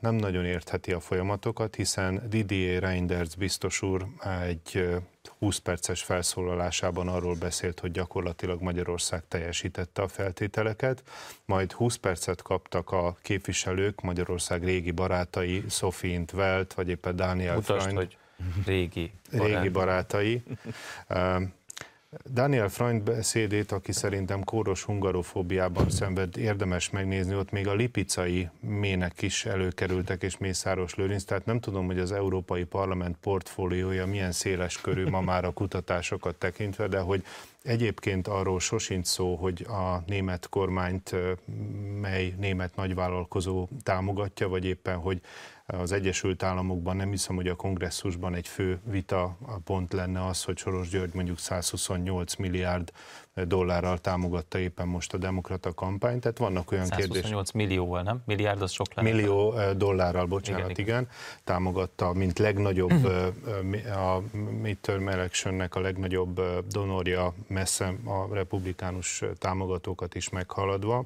nem nagyon értheti a folyamatokat, hiszen Didier Reinders biztos úr egy 20 perces felszólalásában arról beszélt, hogy gyakorlatilag Magyarország teljesítette a feltételeket, majd 20 percet kaptak a képviselők, Magyarország régi barátai, Sophie Intvelt, vagy éppen Daniel Mutasd, Freund. hogy régi barátai. Régi barátai. <laughs> Daniel Freund beszédét, aki szerintem kóros hungarofóbiában szenved, érdemes megnézni, ott még a lipicai mének is előkerültek, és Mészáros Lőrinc, tehát nem tudom, hogy az Európai Parlament portfóliója milyen széles körű ma már a kutatásokat tekintve, de hogy Egyébként arról sosincs szó, hogy a német kormányt mely német nagyvállalkozó támogatja, vagy éppen, hogy az Egyesült Államokban nem hiszem, hogy a kongresszusban egy fő vita pont lenne az, hogy Soros György mondjuk 128 milliárd dollárral támogatta éppen most a demokrata kampányt, tehát vannak olyan kérdések. 128 millióval, nem? Milliárd az sok lenne. Millió dollárral, bocsánat, igen, igen. támogatta, mint legnagyobb a midterm electionnek a legnagyobb donorja messze a republikánus támogatókat is meghaladva.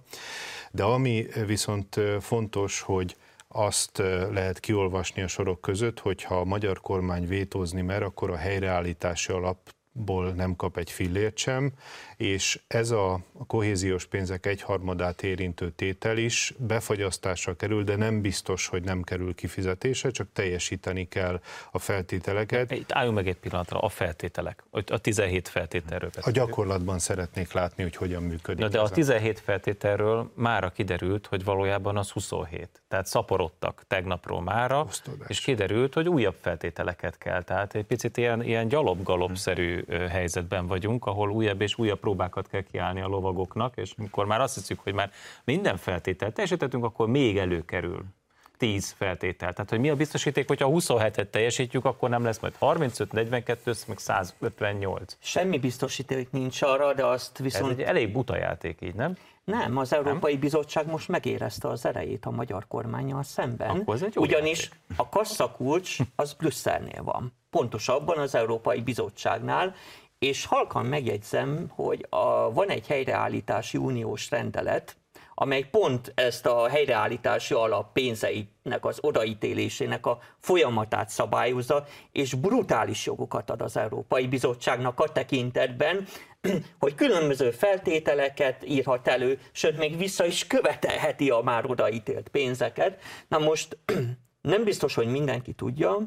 De ami viszont fontos, hogy azt lehet kiolvasni a sorok között, hogy ha a magyar kormány vétózni mer, akkor a helyreállítási alap ból nem kap egy fillért sem, és ez a kohéziós pénzek egyharmadát érintő tétel is befagyasztásra kerül, de nem biztos, hogy nem kerül kifizetése, csak teljesíteni kell a feltételeket. Itt álljunk meg egy pillanatra, a feltételek, a 17 feltételről A gyakorlatban szeretnék látni, hogy hogyan működik. Na, de a 17 feltételről mára kiderült, hogy valójában az 27. Tehát szaporodtak tegnapról mára, Osztodás. és kiderült, hogy újabb feltételeket kell. Tehát egy picit ilyen, ilyen gyalop-galopszerű helyzetben vagyunk, ahol újabb és újabb próbákat kell kiállni a lovagoknak, és amikor már azt hiszük, hogy már minden feltételt teljesítettünk, akkor még előkerül 10 feltétel. Tehát, hogy mi a biztosíték, hogyha 27-et teljesítjük, akkor nem lesz majd 35, 42, meg 158. Semmi biztosíték nincs arra, de azt viszont... Ez egy elég buta játék így, nem? Nem, az Európai nem? Bizottság most megérezte az erejét a magyar kormányjal szemben, Akkor ez egy ugyanis játék. a kasszakulcs az Brüsszelnél van. Pontosabban az Európai Bizottságnál, és halkan megjegyzem, hogy a, van egy helyreállítási uniós rendelet, amely pont ezt a helyreállítási alap pénzeinek az odaítélésének a folyamatát szabályozza, és brutális jogokat ad az Európai Bizottságnak a tekintetben, <clears throat> hogy különböző feltételeket írhat elő, sőt még vissza is követelheti a már odaítélt pénzeket. Na most <clears throat> nem biztos, hogy mindenki tudja,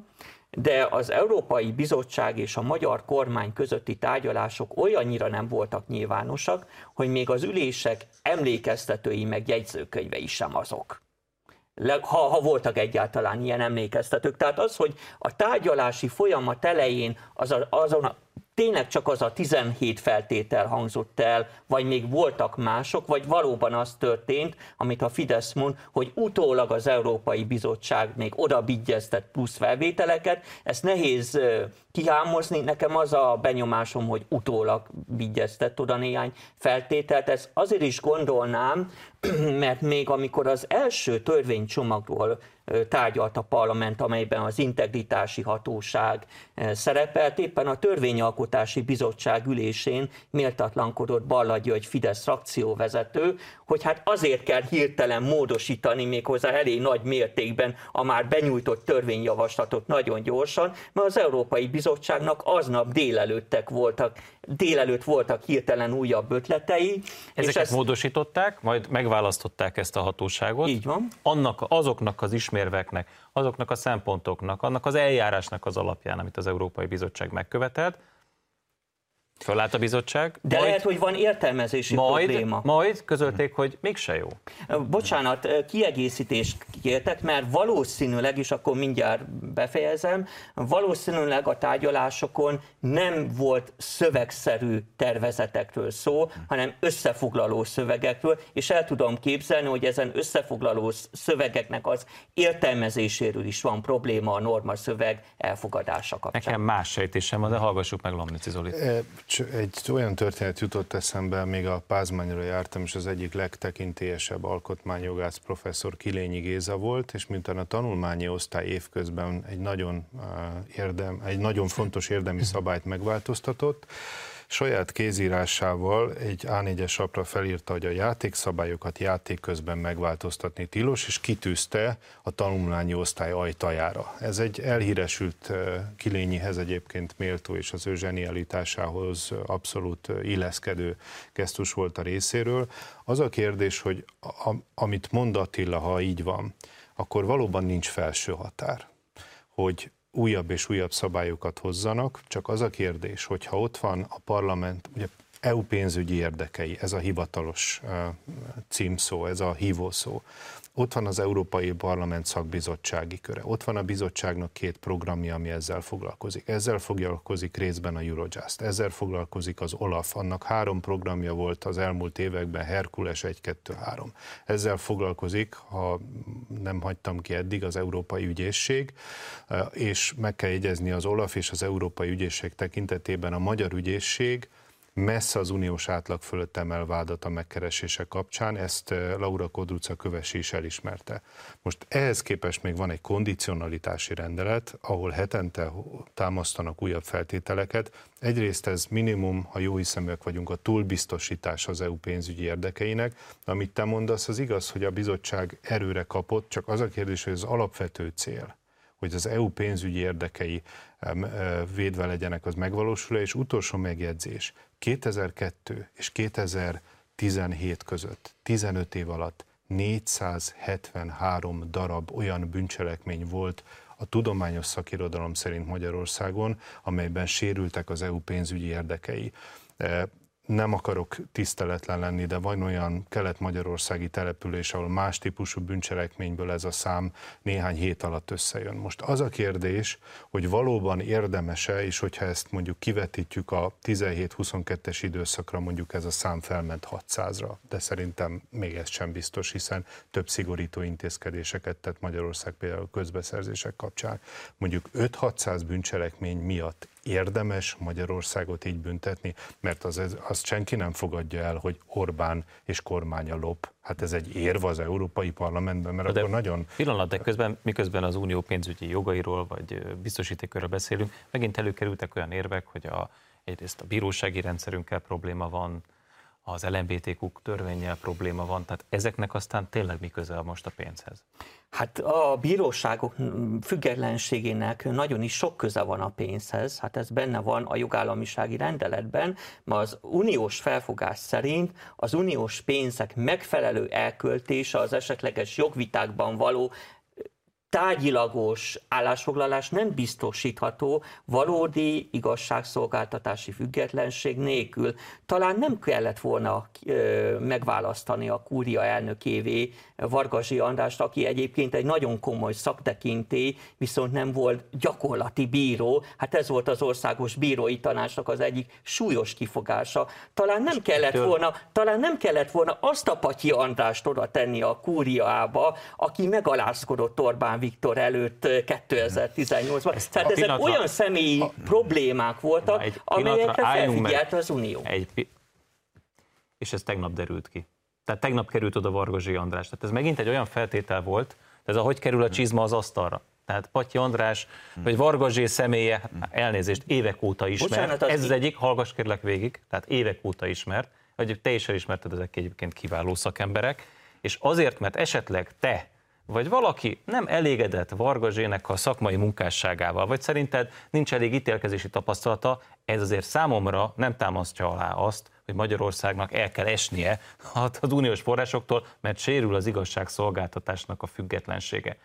de az Európai Bizottság és a magyar kormány közötti tárgyalások olyannyira nem voltak nyilvánosak, hogy még az ülések emlékeztetői meg jegyzőkönyvei sem azok. Ha, ha voltak egyáltalán ilyen emlékeztetők. Tehát az, hogy a tárgyalási folyamat elején az a, azon a tényleg csak az a 17 feltétel hangzott el, vagy még voltak mások, vagy valóban az történt, amit a Fidesz mond, hogy utólag az Európai Bizottság még oda plusz felvételeket. Ezt nehéz kihámozni. Nekem az a benyomásom, hogy utólag bigyeztett oda néhány feltételt. Ezt azért is gondolnám, <clears throat> mert még amikor az első törvénycsomagról tárgyalt a parlament, amelyben az integritási hatóság szerepelt. Éppen a Törvényalkotási Bizottság ülésén méltatlankodott Balla György Fidesz frakcióvezető, hogy hát azért kell hirtelen módosítani méghozzá elég nagy mértékben a már benyújtott törvényjavaslatot nagyon gyorsan, mert az Európai Bizottságnak aznap délelőttek voltak, délelőtt voltak hirtelen újabb ötletei. Ezeket és ezt... módosították, majd megválasztották ezt a hatóságot. Így van. Annak, azoknak az ismérveknek, azoknak a szempontoknak, annak az eljárásnak az alapján, amit az Európai Bizottság megkövetelt, Fölállt a bizottság. De majd, lehet, hogy van értelmezési majd, probléma. Majd közölték, hogy mégse jó. Bocsánat, kiegészítést kértek, mert valószínűleg, és akkor mindjárt befejezem, valószínűleg a tárgyalásokon nem volt szövegszerű tervezetekről szó, hanem összefoglaló szövegekről, és el tudom képzelni, hogy ezen összefoglaló szövegeknek az értelmezéséről is van probléma a norma szöveg elfogadása kapcsán. Nekem más sejtésem van, de hallgassuk meg Lomnici Zolit egy olyan történet jutott eszembe, még a Pázmányra jártam, és az egyik legtekintélyesebb alkotmányjogász professzor Kilényi Géza volt, és mint a tanulmányi osztály évközben egy nagyon, érdem, egy nagyon fontos érdemi szabályt megváltoztatott, saját kézírásával egy A4-es lapra felírta, hogy a játékszabályokat játék közben megváltoztatni tilos, és kitűzte a tanulmányi osztály ajtajára. Ez egy elhíresült Kilényihez egyébként méltó és az ő zsenialitásához abszolút illeszkedő gesztus volt a részéről. Az a kérdés, hogy a, amit mond Attila, ha így van, akkor valóban nincs felső határ. Hogy újabb és újabb szabályokat hozzanak, csak az a kérdés, hogy ha ott van a parlament, ugye EU pénzügyi érdekei, ez a hivatalos címszó, ez a hívószó. Ott van az Európai Parlament szakbizottsági köre, ott van a bizottságnak két programja, ami ezzel foglalkozik. Ezzel foglalkozik részben a Eurojust, ezzel foglalkozik az OLAF, annak három programja volt az elmúlt években, Herkules 1, 2, 3. Ezzel foglalkozik, ha nem hagytam ki eddig, az Európai Ügyészség, és meg kell jegyezni az OLAF és az Európai Ügyészség tekintetében a Magyar Ügyészség, messze az uniós átlag fölött emel vádat a megkeresése kapcsán, ezt Laura Kodruca kövesi is elismerte. Most ehhez képest még van egy kondicionalitási rendelet, ahol hetente támasztanak újabb feltételeket. Egyrészt ez minimum, ha jó hiszeműek vagyunk, a túlbiztosítás az EU pénzügyi érdekeinek. Amit te mondasz, az igaz, hogy a bizottság erőre kapott, csak az a kérdés, hogy az alapvető cél, hogy az EU pénzügyi érdekei védve legyenek, az megvalósul, és utolsó megjegyzés, 2002 és 2017 között, 15 év alatt 473 darab olyan bűncselekmény volt a tudományos szakirodalom szerint Magyarországon, amelyben sérültek az EU pénzügyi érdekei nem akarok tiszteletlen lenni, de van olyan kelet-magyarországi település, ahol más típusú bűncselekményből ez a szám néhány hét alatt összejön. Most az a kérdés, hogy valóban érdemese, és hogyha ezt mondjuk kivetítjük a 17-22-es időszakra, mondjuk ez a szám felment 600-ra, de szerintem még ez sem biztos, hiszen több szigorító intézkedéseket tett Magyarország például közbeszerzések kapcsán. Mondjuk 5-600 bűncselekmény miatt érdemes Magyarországot így büntetni, mert az, azt senki nem fogadja el, hogy Orbán és kormánya lop. Hát ez egy érv az Európai Parlamentben, mert de akkor nagyon... Pillanat, de közben, miközben az unió pénzügyi jogairól vagy biztosítékörről beszélünk, megint előkerültek olyan érvek, hogy a, egyrészt a bírósági rendszerünkkel probléma van, az LMBTQ törvényel probléma van, tehát ezeknek aztán tényleg mi közel most a pénzhez? Hát a bíróságok függetlenségének nagyon is sok köze van a pénzhez, hát ez benne van a jogállamisági rendeletben, ma az uniós felfogás szerint az uniós pénzek megfelelő elköltése az esetleges jogvitákban való tárgyilagos állásfoglalás nem biztosítható valódi igazságszolgáltatási függetlenség nélkül. Talán nem kellett volna megválasztani a kúria elnökévé Vargasi Andrást, aki egyébként egy nagyon komoly szaktekintély, viszont nem volt gyakorlati bíró. Hát ez volt az országos bírói tanácsnak az egyik súlyos kifogása. Talán nem kellett volna, talán nem kellett volna azt a Patyi Andrást oda tenni a kúriába, aki megalázkodott Orbán Viktor előtt 2018-ban. Tehát ezek olyan személyi a, problémák voltak, amelyekre felfigyelt az Unió. Egy, és ez tegnap derült ki. Tehát tegnap került oda Vargazsi András. Tehát ez megint egy olyan feltétel volt, ez a hogy kerül a csizma az asztalra. Tehát Patyi András, vagy Vargazsé személye, elnézést, évek óta ismert. Bocsánat, az ez az egyik, hallgass kérlek végig, tehát évek óta ismert, hogy te is elismerted, ezek egyébként kiváló szakemberek, és azért, mert esetleg te vagy valaki nem elégedett Vargazsének a szakmai munkásságával, vagy szerinted nincs elég ítélkezési tapasztalata, ez azért számomra nem támasztja alá azt, hogy Magyarországnak el kell esnie az uniós forrásoktól, mert sérül az igazságszolgáltatásnak a függetlensége.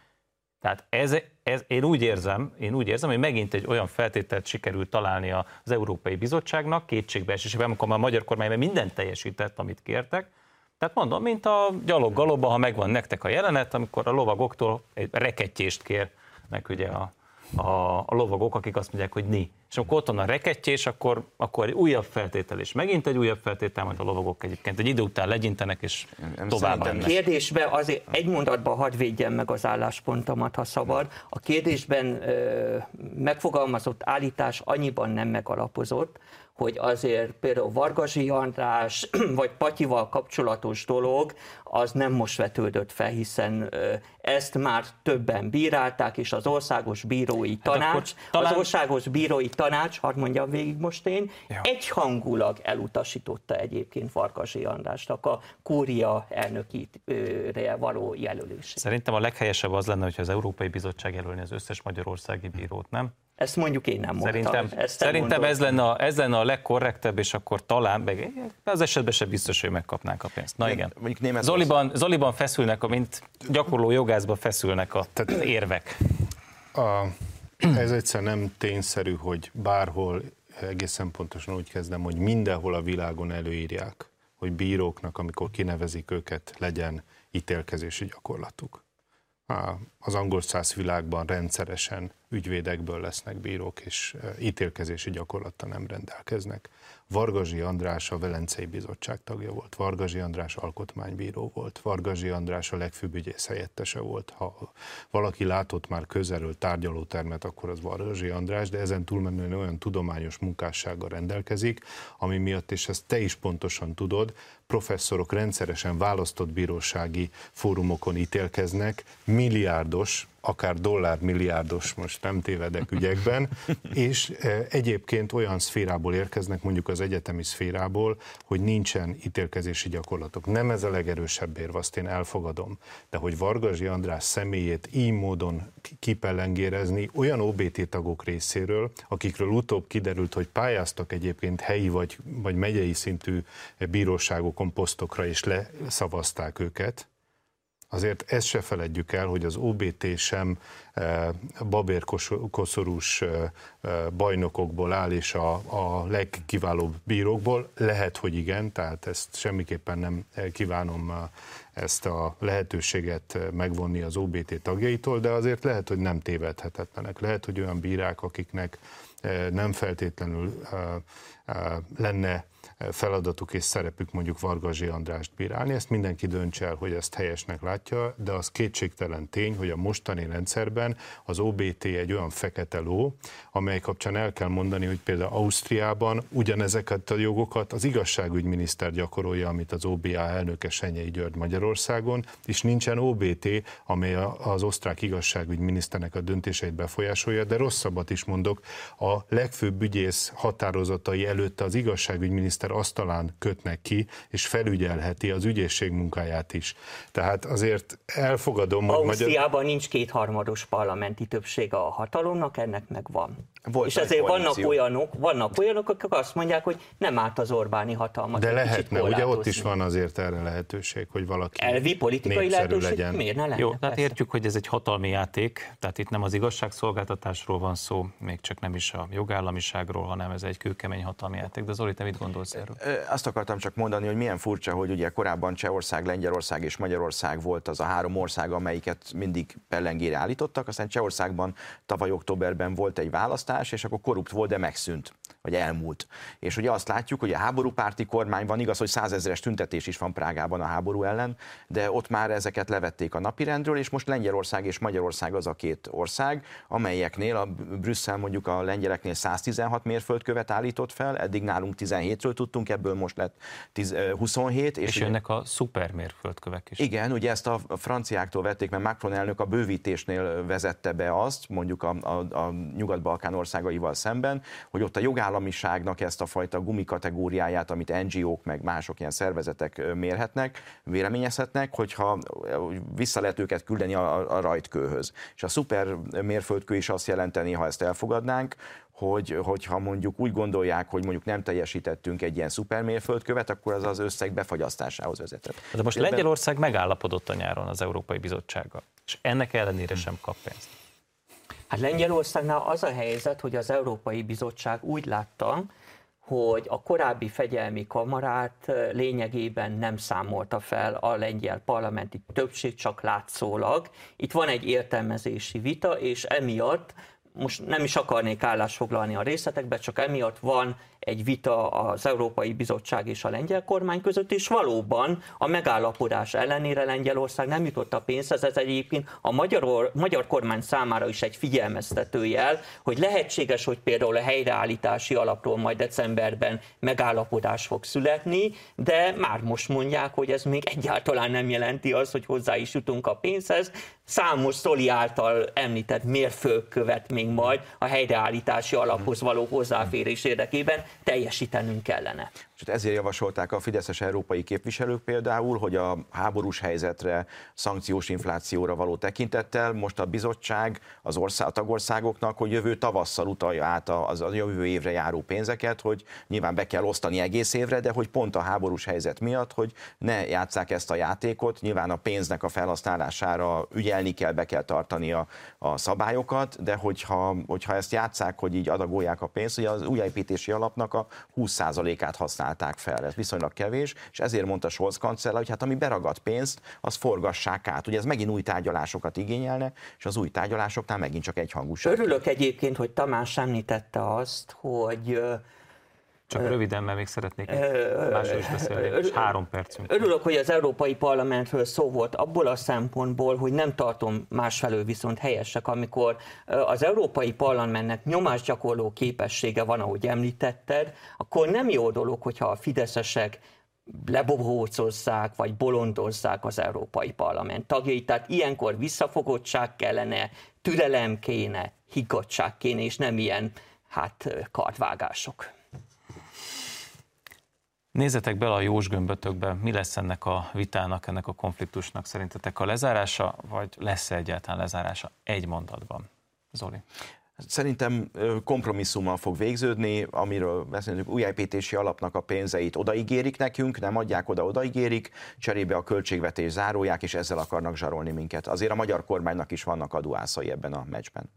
Tehát ez, ez, én úgy érzem, én úgy érzem, hogy megint egy olyan feltételt sikerült találni az Európai Bizottságnak kétségbeesésében, amikor már a magyar kormány mindent teljesített, amit kértek, tehát mondom, mint a gyalog galobban, ha megvan nektek a jelenet, amikor a lovagoktól egy rekettyést kérnek ugye a, a, a lovagok, akik azt mondják, hogy ni. És amikor ott van a rekettyés, akkor, akkor egy újabb feltétel, és megint egy újabb feltétel, majd a lovagok egyébként egy idő után legyintenek, és Nem tovább mennek. Kérdésbe azért egy mondatban hadd védjem meg az álláspontomat, ha szabad. A kérdésben ö, megfogalmazott állítás annyiban nem megalapozott, hogy azért például Vargasi András <clears throat> vagy Patyival kapcsolatos dolog az nem most vetődött fel, hiszen ezt már többen bírálták, és az Országos Bírói hát Tanács, talán... az Országos Bírói Tanács, hadd mondjam végig most én, ja. egyhangulag elutasította egyébként Vargasi Andrásnak a kúria elnökére való jelölését. Szerintem a leghelyesebb az lenne, hogyha az Európai Bizottság jelölni az összes magyarországi bírót, nem? Ezt mondjuk én nem mondtam. Szerintem, Ezt szerintem ez, lenne a, ez lenne a legkorrektebb, és akkor talán, meg az esetben sem biztos, hogy megkapnánk a pénzt. Na igen. Zoliban, Zoliban feszülnek, mint gyakorló jogászban feszülnek a érvek. A, ez egyszer nem tényszerű, hogy bárhol egészen pontosan úgy kezdem, hogy mindenhol a világon előírják, hogy bíróknak, amikor kinevezik őket, legyen ítélkezési gyakorlatuk. Az angol száz világban rendszeresen ügyvédekből lesznek bírók, és ítélkezési gyakorlatta nem rendelkeznek. Vargazsi András a Velencei Bizottság tagja volt, Vargazsi András alkotmánybíró volt, Vargazsi András a legfőbb ügyész helyettese volt. Ha valaki látott már közelről tárgyalótermet, akkor az Vargazsi András, de ezen túlmenően olyan tudományos munkássággal rendelkezik, ami miatt, és ezt te is pontosan tudod, professzorok rendszeresen választott bírósági fórumokon ítélkeznek, milliárdos, akár dollármilliárdos, most nem tévedek ügyekben, <laughs> és e, egyébként olyan szférából érkeznek, mondjuk az egyetemi szférából, hogy nincsen ítélkezési gyakorlatok. Nem ez a legerősebb érv, azt én elfogadom, de hogy Vargazsi András személyét így módon kipellengérezni olyan OBT tagok részéről, akikről utóbb kiderült, hogy pályáztak egyébként helyi vagy, vagy megyei szintű bíróságokon, posztokra, és leszavazták őket, Azért ezt se feledjük el, hogy az OBT sem eh, babérkoszorús eh, eh, bajnokokból áll, és a, a legkiválóbb bírókból. Lehet, hogy igen, tehát ezt semmiképpen nem kívánom ezt a lehetőséget megvonni az OBT tagjaitól, de azért lehet, hogy nem tévedhetetlenek. Lehet, hogy olyan bírák, akiknek nem feltétlenül lenne feladatuk és szerepük mondjuk Vargazsi Andrást bírálni. Ezt mindenki döntse el, hogy ezt helyesnek látja, de az kétségtelen tény, hogy a mostani rendszerben az OBT egy olyan fekete ló, amely kapcsán el kell mondani, hogy például Ausztriában ugyanezeket a jogokat az igazságügyminiszter gyakorolja, amit az OBA elnöke Senyei György Magyarországon, és nincsen OBT, amely az osztrák igazságügyminiszternek a döntéseit befolyásolja, de rosszabbat is mondok, a legfőbb ügyész határozatai előtt az igazságügyminiszter miniszter asztalán kötnek ki, és felügyelheti az ügyészség munkáját is. Tehát azért elfogadom, hogy... Ausztriában magyar... nincs kétharmados parlamenti többség a hatalomnak, ennek meg van. Volt és ezért vannak olyanok, vannak olyanok, akik azt mondják, hogy nem árt az Orbáni hatalmat. De lehetne, ugye ott is van azért erre lehetőség, hogy valaki Elvi politikai lehetőség, legyen. miért ne lenne? Jó, tehát értjük, hogy ez egy hatalmi játék, tehát itt nem az igazságszolgáltatásról van szó, még csak nem is a jogállamiságról, hanem ez egy kőkemény hatalmi játék. De Zoli, te mit gondolsz erről? Azt akartam csak mondani, hogy milyen furcsa, hogy ugye korábban Csehország, Lengyelország és Magyarország volt az a három ország, amelyiket mindig pellengére állítottak, aztán Csehországban tavaly októberben volt egy választás, és akkor korrupt volt, de megszűnt vagy elmúlt. És ugye azt látjuk, hogy a háborúpárti kormány van, igaz, hogy százezeres tüntetés is van Prágában a háború ellen, de ott már ezeket levették a napirendről, és most Lengyelország és Magyarország az a két ország, amelyeknél a Brüsszel mondjuk a lengyeleknél 116 mérföldkövet állított fel, eddig nálunk 17-ről tudtunk, ebből most lett 10, 27. És, és ugye, jönnek a szuper mérföldkövek is. Igen, ugye ezt a franciáktól vették, mert Macron elnök a bővítésnél vezette be azt, mondjuk a, a, a Nyugat-Balkán országaival szemben, hogy ott a jogállam jogállamiságnak ezt a fajta gumikategóriáját, amit NGO-k meg mások ilyen szervezetek mérhetnek, véleményezhetnek, hogyha vissza lehet őket küldeni a, a rajtkőhöz. És a szuper mérföldkő is azt jelenteni, ha ezt elfogadnánk, hogy, hogyha mondjuk úgy gondolják, hogy mondjuk nem teljesítettünk egy ilyen szupermérföldkövet, akkor az az összeg befagyasztásához vezetett. De most Lengyelország megállapodott a nyáron az Európai Bizottsággal, és ennek ellenére sem kap pénzt. Hát Lengyelországnál az a helyzet, hogy az Európai Bizottság úgy látta, hogy a korábbi fegyelmi kamarát lényegében nem számolta fel a lengyel parlamenti többség, csak látszólag. Itt van egy értelmezési vita, és emiatt most nem is akarnék állásfoglalni a részletekbe, csak emiatt van egy vita az Európai Bizottság és a lengyel kormány között, és valóban a megállapodás ellenére Lengyelország nem jutott a pénzhez, ez egyébként a magyar, magyar kormány számára is egy figyelmeztető jel, hogy lehetséges, hogy például a helyreállítási alapról majd decemberben megállapodás fog születni, de már most mondják, hogy ez még egyáltalán nem jelenti azt, hogy hozzá is jutunk a pénzhez. Számos Szoli által említett mérföldkövet még majd a helyreállítási alaphoz való hozzáférés érdekében teljesítenünk kellene. És ezért javasolták a fideszes európai képviselők például, hogy a háborús helyzetre, szankciós inflációra való tekintettel most a bizottság az ország, a tagországoknak, hogy jövő tavasszal utalja át az, a jövő évre járó pénzeket, hogy nyilván be kell osztani egész évre, de hogy pont a háborús helyzet miatt, hogy ne játsszák ezt a játékot, nyilván a pénznek a felhasználására ügyelni kell, be kell tartani a, a szabályokat, de hogyha, hogyha ezt játszák, hogy így adagolják a pénzt, hogy az újjáépítési alapnak a 20%-át használták fel, ez viszonylag kevés, és ezért mondta Scholz kancellár, hogy hát ami beragadt pénzt, az forgassák át. Ugye ez megint új tárgyalásokat igényelne, és az új tárgyalásoknál megint csak egy hangúság. Örülök egyébként, hogy Tamás említette azt, hogy csak röviden, mert még szeretnék másról is beszélni, és három percünk. Örülök, hogy az Európai Parlamentről szó volt abból a szempontból, hogy nem tartom másfelől viszont helyesek, amikor az Európai Parlamentnek nyomásgyakorló képessége van, ahogy említetted, akkor nem jó dolog, hogyha a fideszesek lebobócozzák, vagy bolondozzák az Európai Parlament tagjait. Tehát ilyenkor visszafogottság kellene, türelem kéne, higgadság kéne, és nem ilyen hát kartvágások. Nézzetek bele a jós gömbötökbe, mi lesz ennek a vitának, ennek a konfliktusnak szerintetek a lezárása, vagy lesz-e egyáltalán lezárása egy mondatban? Zoli. Szerintem kompromisszummal fog végződni, amiről beszélünk, újjáépítési alapnak a pénzeit odaígérik nekünk, nem adják oda, odaígérik, cserébe a költségvetés záróják, és ezzel akarnak zsarolni minket. Azért a magyar kormánynak is vannak adóászai ebben a meccsben.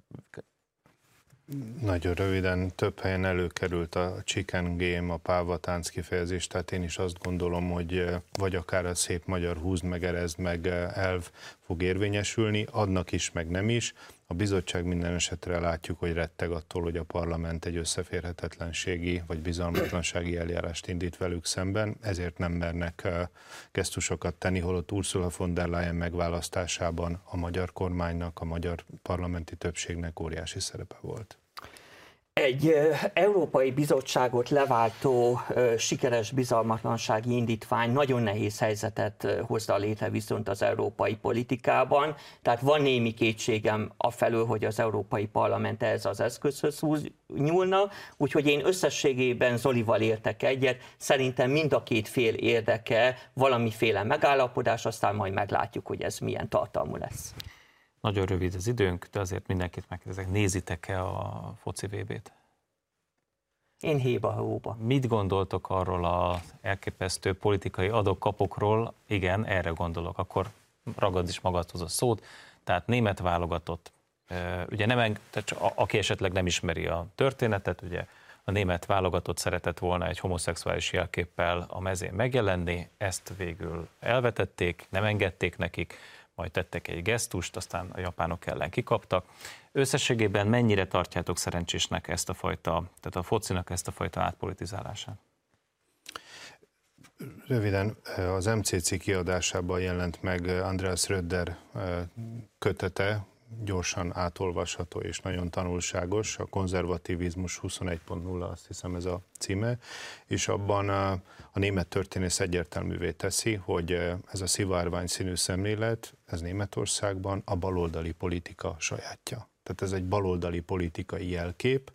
Nagyon röviden, több helyen előkerült a chicken game, a páva tánc kifejezés, tehát én is azt gondolom, hogy vagy akár a szép magyar húzd meg, erezd meg elv fog érvényesülni, adnak is, meg nem is. A bizottság minden esetre látjuk, hogy retteg attól, hogy a parlament egy összeférhetetlenségi vagy bizalmatlansági eljárást indít velük szemben, ezért nem mernek gesztusokat tenni, holott Ursula von der Leyen megválasztásában a magyar kormánynak, a magyar parlamenti többségnek óriási szerepe volt. Egy Európai Bizottságot leváltó sikeres bizalmatlansági indítvány nagyon nehéz helyzetet hozza létre viszont az európai politikában, tehát van némi kétségem afelől, hogy az Európai Parlament ez az eszközhöz nyúlna, úgyhogy én összességében Zolival értek egyet, szerintem mind a két fél érdeke valamiféle megállapodás, aztán majd meglátjuk, hogy ez milyen tartalmú lesz. Nagyon rövid az időnk, de azért mindenkit megkérdezek, nézitek-e a foci VB-t? Én héba hóba. Mit gondoltok arról a elképesztő politikai adok-kapokról? Igen, erre gondolok. Akkor ragad is magadhoz a szót. Tehát német válogatott, ugye nem, tehát aki esetleg nem ismeri a történetet, ugye a német válogatott szeretett volna egy homoszexuális jelképpel a mezén megjelenni, ezt végül elvetették, nem engedték nekik, majd tettek egy gesztust, aztán a japánok ellen kikaptak. Összességében mennyire tartjátok szerencsésnek ezt a fajta, tehát a focinak ezt a fajta átpolitizálását? Röviden, az MCC kiadásában jelent meg Andreas Röder kötete, gyorsan átolvasható és nagyon tanulságos, a konzervativizmus 21.0, azt hiszem ez a címe, és abban a, a német történész egyértelművé teszi, hogy ez a szivárvány színű szemlélet, ez Németországban a baloldali politika sajátja. Tehát ez egy baloldali politikai jelkép,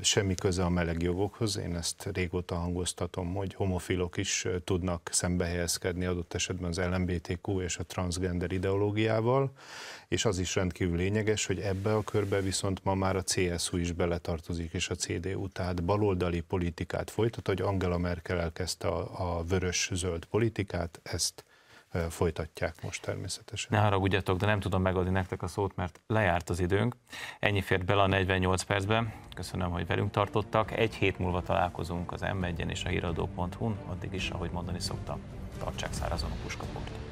semmi köze a meleg jogokhoz. Én ezt régóta hangoztatom, hogy homofilok is tudnak szembehelyezkedni adott esetben az LMBTQ és a transgender ideológiával, és az is rendkívül lényeges, hogy ebbe a körbe viszont ma már a CSU is beletartozik, és a CDU, tehát baloldali politikát folytat, hogy Angela Merkel elkezdte a, a vörös-zöld politikát, ezt folytatják most természetesen. Ne haragudjatok, de nem tudom megadni nektek a szót, mert lejárt az időnk. Ennyi fért bele a 48 percben. Köszönöm, hogy velünk tartottak. Egy hét múlva találkozunk az m és a híradó.hu-n. Addig is, ahogy mondani szoktam, tartsák szárazon a puskaport.